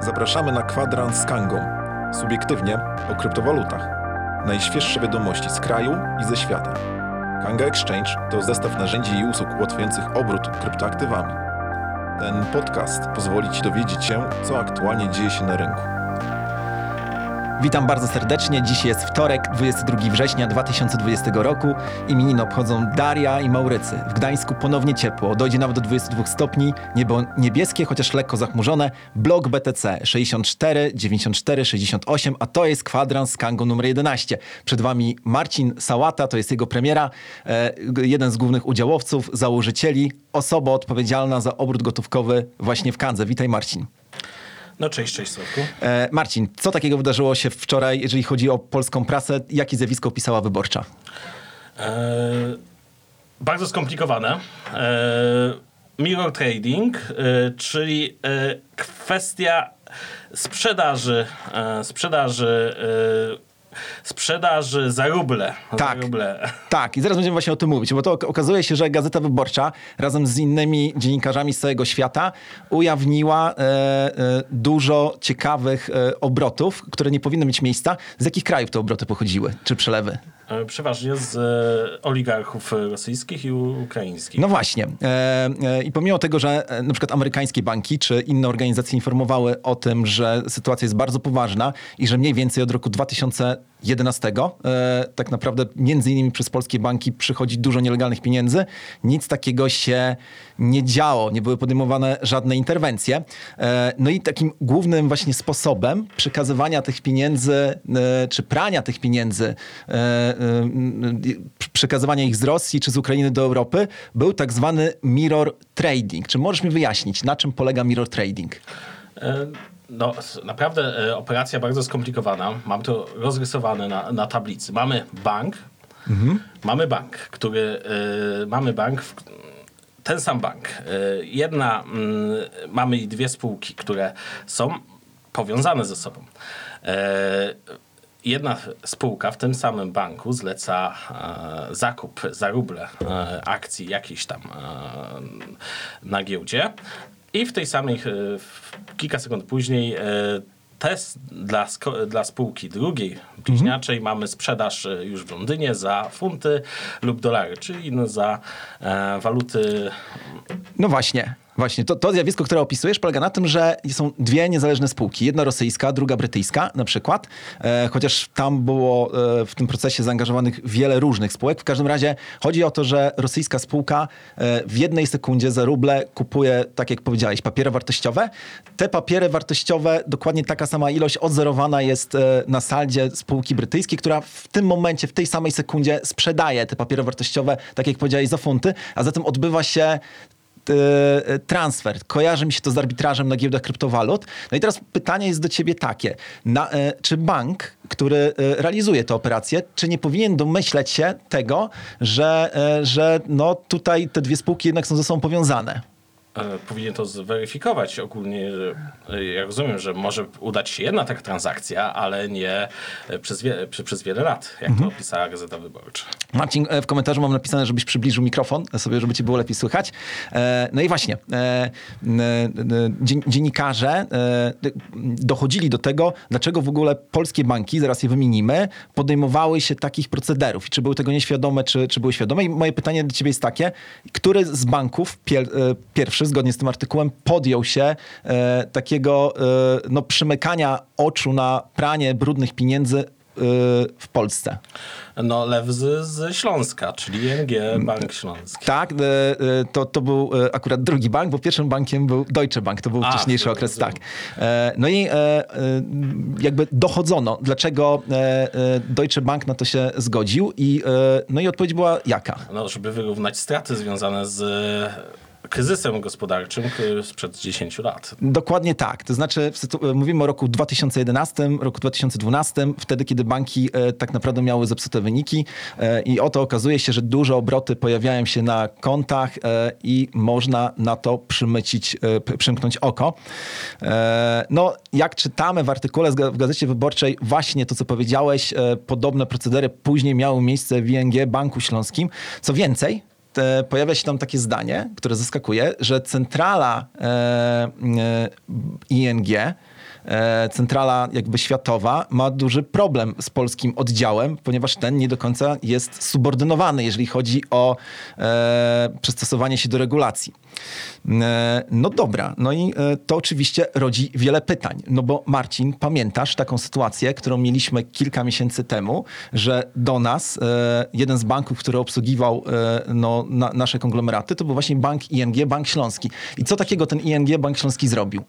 Zapraszamy na kwadrans z Kangą. Subiektywnie o kryptowalutach. Najświeższe wiadomości z kraju i ze świata. Kanga Exchange to zestaw narzędzi i usług ułatwiających obrót kryptoaktywami. Ten podcast pozwoli Ci dowiedzieć się, co aktualnie dzieje się na rynku. Witam bardzo serdecznie. Dziś jest wtorek, 22 września 2020 roku. Imieniny obchodzą Daria i Maurycy. W Gdańsku ponownie ciepło, dojdzie nawet do 22 stopni, niebo niebieskie, chociaż lekko zachmurzone. Blok BTC 64, 94, 68, a to jest kwadrans z Kango numer 11. Przed Wami Marcin Sałata, to jest jego premiera, e, jeden z głównych udziałowców, założycieli, osoba odpowiedzialna za obrót gotówkowy właśnie w Kandze. Witaj Marcin. No cześć, cześć Sławku. E, Marcin, co takiego wydarzyło się wczoraj, jeżeli chodzi o polską prasę? Jakie zjawisko opisała wyborcza? E, bardzo skomplikowane. E, mirror trading, e, czyli e, kwestia sprzedaży, e, sprzedaży, sprzedaży za ruble. Tak. Za ruble. Tak, i zaraz będziemy właśnie o tym mówić, bo to ok- okazuje się, że Gazeta Wyborcza razem z innymi dziennikarzami z całego świata ujawniła e, e, dużo ciekawych e, obrotów, które nie powinny mieć miejsca. Z jakich krajów te obroty pochodziły, czy przelewy? E, Przeważnie z e, oligarchów rosyjskich i ukraińskich. No właśnie. E, e, I pomimo tego, że e, na przykład amerykańskie banki czy inne organizacje informowały o tym, że sytuacja jest bardzo poważna i że mniej więcej od roku 2011 e, tak naprawdę między innymi przez polskie banki przychodzi dużo nielegalnych pieniędzy, nic takiego się nie działo, nie były podejmowane żadne interwencje. E, no i takim głównym właśnie sposobem przekazywania tych pieniędzy, e, czy prania tych pieniędzy, e, e, przekazywania ich z Rosji czy z Ukrainy do Europy, był tak zwany mirror trading. Czy możesz mi wyjaśnić, na czym polega mirror trading? E, No, naprawdę e, operacja bardzo skomplikowana. Mam to rozrysowane na, na tablicy. Mamy bank, mamy bank, który e, mamy bank, w, ten sam bank. Jedna, mm, mamy i dwie spółki, które są powiązane ze sobą. Jedna spółka w tym samym banku zleca e, zakup za ruble e, akcji jakiejś tam e, na giełdzie i w tej samej, e, w- kilka sekund później e, test dla, dla spółki drugiej, bliźniaczej, mamy sprzedaż e, już w Londynie za funty lub dolary, czyli no za e, waluty No właśnie. Właśnie, to, to zjawisko, które opisujesz, polega na tym, że są dwie niezależne spółki. Jedna rosyjska, druga brytyjska na przykład, e, chociaż tam było e, w tym procesie zaangażowanych wiele różnych spółek. W każdym razie chodzi o to, że rosyjska spółka e, w jednej sekundzie za ruble kupuje, tak jak powiedziałeś, papiery wartościowe. Te papiery wartościowe, dokładnie taka sama ilość odzorowana jest e, na saldzie spółki brytyjskiej, która w tym momencie, w tej samej sekundzie sprzedaje te papiery wartościowe, tak jak powiedziałeś, za funty, a zatem odbywa się e, transfer. Kojarzy mi się to z arbitrażem na giełdach kryptowalut. No i teraz pytanie jest do ciebie takie. Na, e, czy bank, który e, realizuje tę operację, czy nie powinien domyśleć się tego, że, e, że no tutaj te dwie spółki jednak są ze sobą powiązane? E, powinien to zweryfikować ogólnie. e, Ja rozumiem, że może udać się jedna taka transakcja, ale nie e, przez, wie, przez wiele lat, jak to opisała Gazeta Wyborcza. Marcin, w komentarzu mam napisane, żebyś przybliżył mikrofon sobie, żeby cię było lepiej słychać. No i właśnie, dzien- dziennikarze dochodzili do tego, dlaczego w ogóle polskie banki, zaraz je wymienimy, podejmowały się takich procederów. I czy były tego nieświadome, czy, czy były świadome. I moje pytanie do ciebie jest takie, który z banków pier, e, pierwszy, zgodnie z tym artykułem, podjął się e, takiego e, no, przymykania oczu na pranie brudnych pieniędzy e, w Polsce? No, lew z, z Śląska, czyli ING Bank Śląski. Tak, e, e, to, to był akurat drugi bank, bo pierwszym bankiem był Deutsche Bank, to był A, wcześniejszy okres, tak. No i jakby dochodzono, dlaczego Deutsche Bank na to się zgodził i, no i odpowiedź była jaka? No, żeby wyrównać straty związane z kryzysem gospodarczym sprzed 10 lat. Dokładnie tak. To znaczy, mówimy o roku 2011, roku 2012, wtedy, kiedy banki e, tak naprawdę miały zepsute wyniki e, i oto okazuje się, że duże obroty pojawiają się na kontach e, i można na to przymycić, przymknąć oko. No, jak czytamy w artykule w Gazecie Wyborczej, właśnie to, co powiedziałeś, podobne procedery później miały miejsce w ING Banku Śląskim. Co więcej, pojawia się tam takie zdanie, które zaskakuje, że centrala e, e, ING, centrala jakby światowa, ma duży problem z polskim oddziałem, ponieważ ten nie do końca jest subordynowany, jeżeli chodzi o e, przystosowanie się do regulacji. E, No dobra, no i e, to oczywiście rodzi wiele pytań. No bo Marcin, pamiętasz taką sytuację, którą mieliśmy kilka miesięcy temu, że do nas e, jeden z banków, który obsługiwał e, no, na, nasze konglomeraty, to był właśnie bank ING, Bank Śląski. I co takiego ten ING, Bank Śląski zrobił?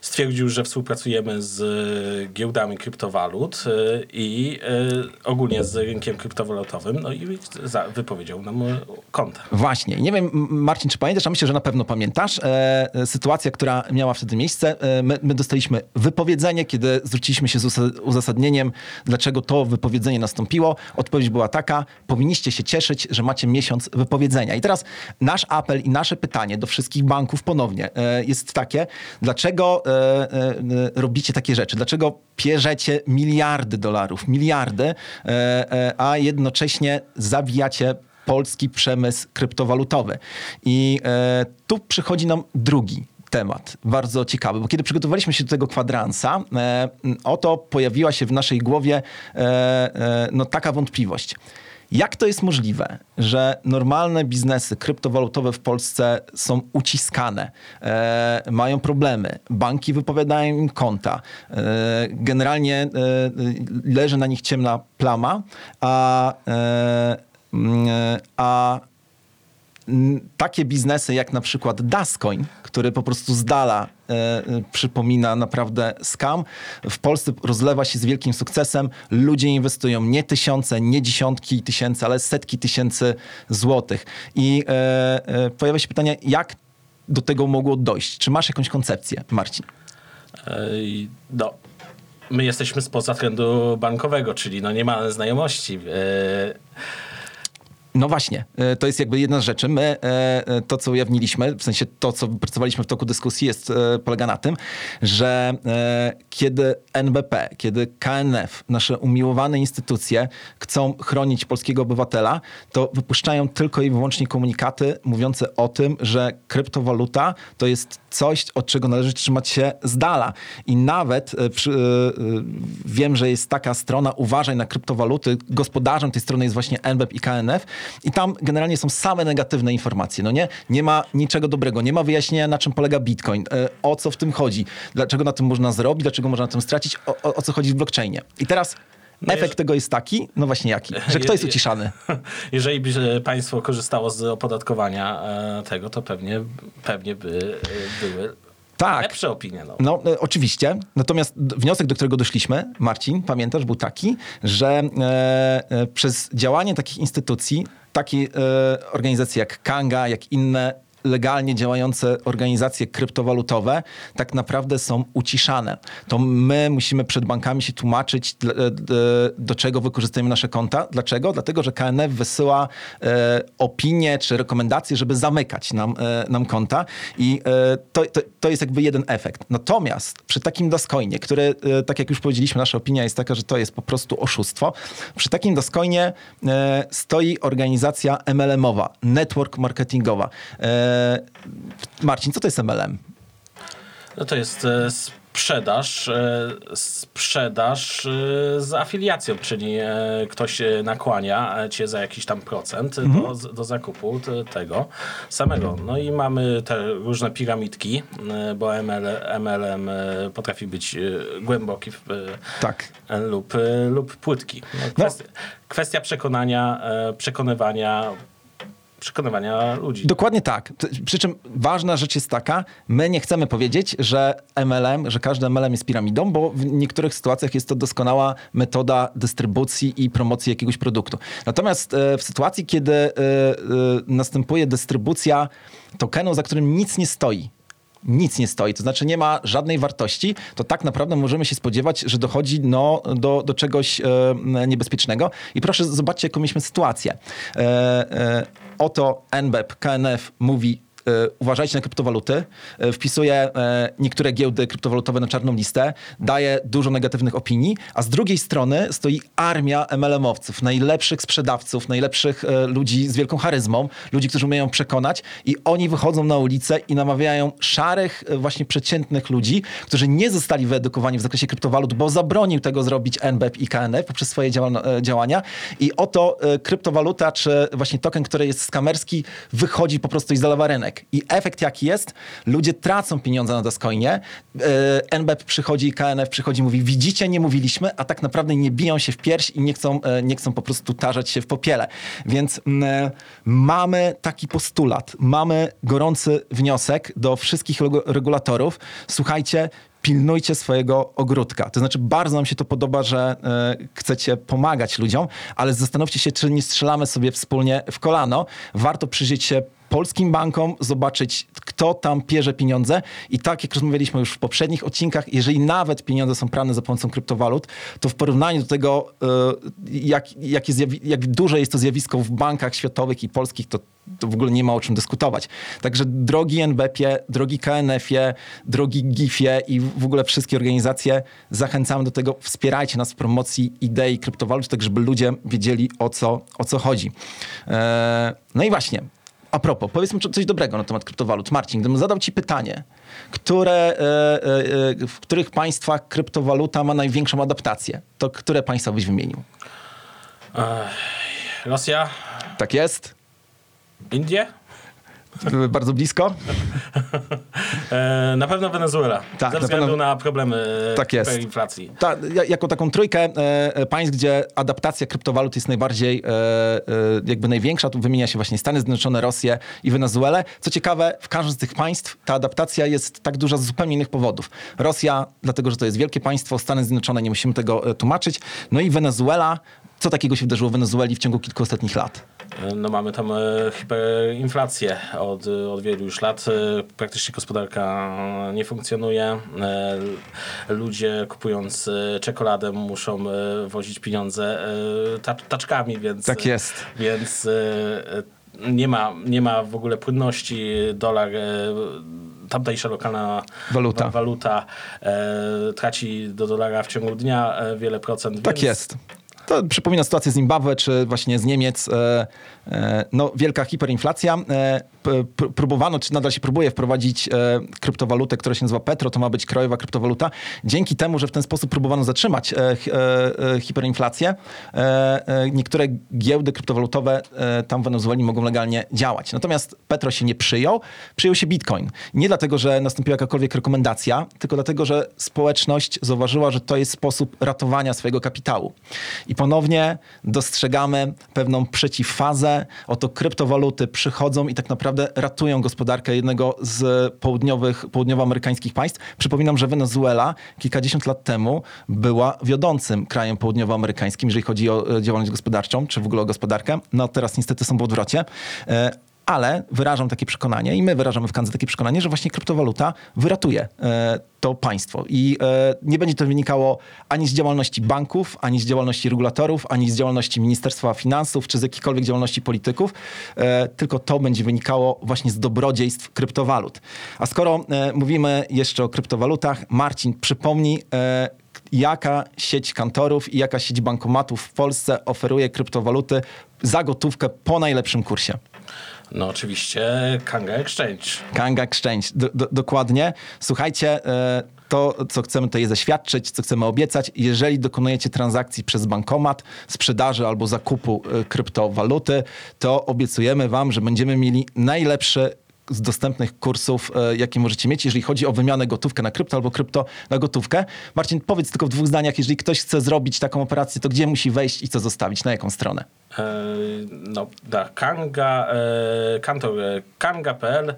Stwierdził, że współpracujemy z y, giełdami kryptowalut y, i y, ogólnie z rynkiem kryptowalutowym, no i wypowiedział nam konta. Właśnie. Nie wiem, Marcin, czy pamiętasz, a myślę, że na pewno pamiętasz. E, e, sytuacja, która miała wtedy miejsce. E, my, my dostaliśmy wypowiedzenie, kiedy zwróciliśmy się z uza- uzasadnieniem, dlaczego to wypowiedzenie nastąpiło. Odpowiedź była taka, powinniście się cieszyć, że macie miesiąc wypowiedzenia. I teraz nasz apel i nasze pytanie do wszystkich banków ponownie e, jest takie, dlaczego e, e, robicie takie rzeczy? Dlaczego pierzecie miliardy dolarów, miliardy, e, a jednocześnie zawijacie polski przemysł kryptowalutowy. I tu przychodzi nam drugi temat, bardzo ciekawy, bo kiedy przygotowaliśmy się do tego kwadransa, e, oto pojawiła się w naszej głowie e, e, no, taka wątpliwość. Jak to jest możliwe, że normalne biznesy kryptowalutowe w Polsce są uciskane, e, mają problemy, banki wypowiadają im konta, e, generalnie e, leży na nich ciemna plama, a, e, a takie biznesy jak na przykład Dascoin, który po prostu z dala e, przypomina naprawdę scam, w Polsce rozlewa się z wielkim sukcesem. Ludzie inwestują nie tysiące, nie dziesiątki tysięcy, ale setki tysięcy złotych. I e, e, pojawia się pytanie, jak do tego mogło dojść? Czy masz jakąś koncepcję, Marcin? E, No, my jesteśmy spoza trendu bankowego, czyli no nie mamy znajomości. E, No właśnie, e, to jest jakby jedna z rzeczy. My e, e, to, co ujawniliśmy, w sensie to, co wypracowaliśmy w toku dyskusji, jest, polega na tym, że kiedy NBP, kiedy KNF, nasze umiłowane instytucje chcą chronić polskiego obywatela, to wypuszczają tylko i wyłącznie komunikaty mówiące o tym, że kryptowaluta to jest coś, od czego należy trzymać się z dala. I nawet przy, wiem, że jest taka strona uważaj na kryptowaluty. Gospodarzem tej strony jest właśnie NBP i KNF i tam generalnie są same negatywne informacje. No nie, nie ma niczego dobrego, nie ma wyjaśnienia na czym polega Bitcoin, e, o co w tym chodzi, dlaczego na tym można zrobić, dlaczego można na tym stracić, o, o, o co chodzi w blockchainie. I teraz efekt jeż- tego jest taki, no właśnie jaki, że kto jest Je- je- uciszany. Jeżeli by e, państwo korzystało z opodatkowania e, tego, to pewnie, pewnie by były Tak. lepsze opinie. No. No, e, oczywiście. Natomiast wniosek, do którego doszliśmy, Marcin, pamiętasz, był taki, że e, e, przez działanie takich instytucji, takie e, organizacje jak Kanga, jak inne legalnie działające organizacje kryptowalutowe tak naprawdę są uciszane. To my musimy przed bankami się tłumaczyć, do czego wykorzystujemy nasze konta. Dlaczego? Dlatego, że KNF wysyła e, opinie czy rekomendacje, żeby zamykać nam, e, nam konta i e, to, to, to jest jakby jeden efekt. Natomiast przy takim Dascoinie, który, tak jak już powiedzieliśmy, nasza opinia jest taka, że to jest po prostu oszustwo. Przy takim Dascoinie e, stoi organizacja MLM-owa, network marketingowa. E, Marcin, co to jest MLM? No to jest e, sprzedaż, e, sprzedaż z afiliacją, czyli ktoś nakłania cię za jakiś tam procent do, do zakupu te- tego samego. No i mamy te różne piramidki, bo ML, MLM potrafi być głęboki w- Tak. lub, lub płytki. No, kwestia, kwestia przekonania, przekonywania przekonywania ludzi. Dokładnie tak. Przy czym ważna rzecz jest taka, my nie chcemy powiedzieć, że MLM, że każdy MLM jest piramidą, bo w niektórych sytuacjach jest to doskonała metoda dystrybucji i promocji jakiegoś produktu. Natomiast e, w sytuacji, kiedy e, e, następuje dystrybucja tokenu, za którym nic nie stoi, nic nie stoi, to znaczy nie ma żadnej wartości, to tak naprawdę możemy się spodziewać, że dochodzi no, do, do czegoś e, niebezpiecznego. I proszę, zobaczcie, jaką mieliśmy sytuację. E, e, oto NBEP, KNF mówi uważajcie na kryptowaluty, e, wpisuje e, niektóre giełdy kryptowalutowe na czarną listę, daje dużo negatywnych opinii, a z drugiej strony stoi armia MLM-owców, najlepszych sprzedawców, najlepszych e, ludzi z wielką charyzmą, ludzi, którzy umieją przekonać. I oni wychodzą na ulicę i namawiają szarych, e, właśnie przeciętnych ludzi, którzy nie zostali wyedukowani w zakresie kryptowalut, bo zabronił tego zrobić NBEP i KNF poprzez swoje e, działania. I oto e, kryptowaluta, czy właśnie token, który jest skamerski, wychodzi po prostu i zalewa rynek. I efekt jaki jest? Ludzie tracą pieniądze na Dascoinie, e, NBEP przychodzi, KNF przychodzi, mówi widzicie, nie mówiliśmy, a tak naprawdę nie biją się w pierś i nie chcą, e, nie chcą po prostu tarzać się w popiele. Więc e, mamy taki postulat, mamy gorący wniosek do wszystkich regu- regulatorów. Słuchajcie, pilnujcie swojego ogródka. To znaczy, bardzo nam się to podoba, że e, chcecie pomagać ludziom, ale zastanówcie się, czy nie strzelamy sobie wspólnie w kolano. Warto przyjrzeć się polskim bankom, zobaczyć, kto tam pierze pieniądze. I tak jak rozmawialiśmy już w poprzednich odcinkach, jeżeli nawet pieniądze są prane za pomocą kryptowalut, to w porównaniu do tego, e, jak, jak, jest, jak duże jest to zjawisko w bankach światowych i polskich, to, to w ogóle nie ma o czym dyskutować. Także drogi NBP-ie, drogi KNF-ie, drogi GIF-ie i w ogóle wszystkie organizacje, zachęcamy do tego, wspierajcie nas w promocji idei kryptowalut, tak żeby ludzie wiedzieli o co, o co chodzi. E, no i właśnie, a propos, powiedzmy co- coś dobrego na temat kryptowalut. Marcin, gdybym zadał ci pytanie, które, e, e, e, w których państwach kryptowaluta ma największą adaptację, to które państwa byś wymienił? Rosja, Tak jest? Indie, Bardzo blisko? e, na pewno Wenezuela. Tak, ze na względu pewno- na problemy e, Tak jest. hiperinflacji. Ta, ja- jako taką trójkę e, e, państw, gdzie adaptacja kryptowalut jest najbardziej, e, e, jakby największa, tu wymienia się właśnie Stany Zjednoczone, Rosję i Wenezuelę. Co ciekawe, w każdym z tych państw ta adaptacja jest tak duża z zupełnie innych powodów. Rosja, dlatego że to jest wielkie państwo, Stany Zjednoczone, nie musimy tego tłumaczyć. No i Wenezuela, co takiego się wydarzyło w Wenezueli w ciągu kilku ostatnich lat? No mamy tam e, hiperinflację od, od wielu już lat. E, Praktycznie gospodarka nie funkcjonuje. E, Ludzie kupując czekoladę muszą wozić pieniądze ta- taczkami, więc... Tak jest. Więc nie ma, nie ma w ogóle płynności. Dolar, tamtejsza lokalna Waluta. wa- waluta traci do dolara w ciągu dnia wiele procent. Tak jest. To przypomina sytuację z Zimbabwe, czy właśnie z Niemiec. E, e, no, wielka hiperinflacja. Próbowano, czy nadal się próbuje wprowadzić e, kryptowalutę, która się nazywa Petro. To ma być krajowa kryptowaluta. Dzięki temu, że w ten sposób próbowano zatrzymać e, e, e, hiperinflację, e, e, niektóre giełdy kryptowalutowe tam w Wenezueli mogą legalnie działać. Natomiast Petro się nie przyjął, przyjął się Bitcoin. Nie dlatego, że nastąpiła jakakolwiek rekomendacja, tylko dlatego, że społeczność zauważyła, że to jest sposób ratowania swojego kapitału. I ponownie dostrzegamy pewną przeciwfazę. Oto kryptowaluty przychodzą i tak naprawdę ratują gospodarkę jednego z południowych, południowoamerykańskich państw. Przypominam, że Wenezuela kilkadziesiąt lat temu była wiodącym krajem południowoamerykańskim, jeżeli chodzi o e, działalność gospodarczą, czy w ogóle o gospodarkę. No teraz niestety są w odwrocie. Ale wyrażam takie przekonanie i my wyrażamy w Kandze takie przekonanie, że właśnie kryptowaluta wyratuje e, to państwo. I e, nie będzie to wynikało ani z działalności banków, ani z działalności regulatorów, ani z działalności Ministerstwa Finansów, czy z jakiejkolwiek działalności polityków, e, tylko to będzie wynikało właśnie z dobrodziejstw kryptowalut. A skoro mówimy jeszcze o kryptowalutach, Marcin, przypomnij, jaka sieć kantorów i jaka sieć bankomatów w Polsce oferuje kryptowaluty za gotówkę po najlepszym kursie. No oczywiście Kanga Exchange. Kanga Exchange, do, do, dokładnie. Słuchajcie, e, to co chcemy tutaj zaświadczyć, co chcemy obiecać, jeżeli dokonujecie transakcji przez bankomat, sprzedaży albo zakupu e, kryptowaluty, to obiecujemy wam, że będziemy mieli najlepszy z dostępnych kursów, e, jakie możecie mieć, jeżeli chodzi o wymianę gotówkę na krypto albo krypto na gotówkę. Marcin, powiedz tylko w dwóch zdaniach, jeżeli ktoś chce zrobić taką operację, to gdzie musi wejść i co zostawić, na jaką stronę? E, no, da, Kanga, e, kantor e, kanga.pl.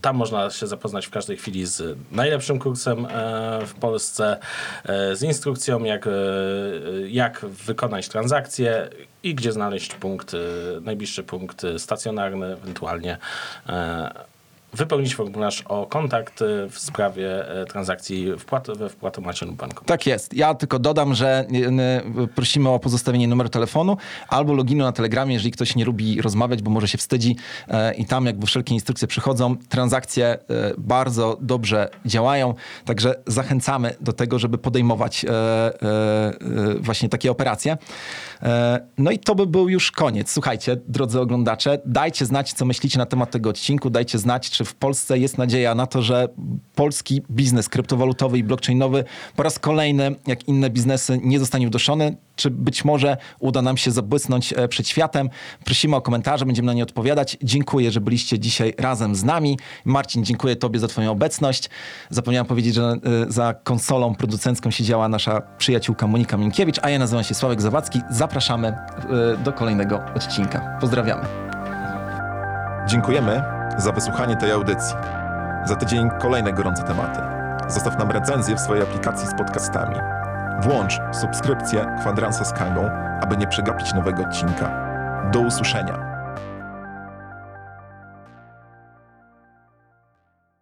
Tam można się zapoznać w każdej chwili z najlepszym kursem w Polsce, z instrukcją, jak, jak wykonać transakcję i gdzie znaleźć punkt, najbliższy punkt stacjonarny, ewentualnie wypełnić formularz o kontakt e, w sprawie e, transakcji wpłat, we wpłatomacie lub banku. Tak jest. Ja tylko dodam, że y, prosimy o pozostawienie numeru telefonu albo loginu na Telegramie, jeżeli ktoś nie lubi rozmawiać, bo może się wstydzi e, i tam jakby wszelkie instrukcje przychodzą. Transakcje e, bardzo dobrze działają, także zachęcamy do tego, żeby podejmować e, e, e, właśnie takie operacje. E, No i to by był już koniec. Słuchajcie, drodzy oglądacze, dajcie znać, co myślicie na temat tego odcinku. Dajcie znać, czy w Polsce jest nadzieja na to, że polski biznes kryptowalutowy i blockchainowy po raz kolejny, jak inne biznesy, nie zostanie uduszony, czy być może uda nam się zabłysnąć e, przed światem. Prosimy o komentarze, będziemy na nie odpowiadać. Dziękuję, że byliście dzisiaj razem z nami. Marcin, dziękuję Tobie za Twoją obecność. Zapomniałem powiedzieć, że e, za konsolą producencką siedziała nasza przyjaciółka Monika Minkiewicz, a ja nazywam się Sławek Zawadzki. Zapraszamy e, do kolejnego odcinka. Pozdrawiamy. Dziękujemy za wysłuchanie tej audycji. Za tydzień kolejne gorące tematy. Zostaw nam recenzję w swojej aplikacji z podcastami. Włącz subskrypcję Kwadransa z Kangą, aby nie przegapić nowego odcinka. Do usłyszenia.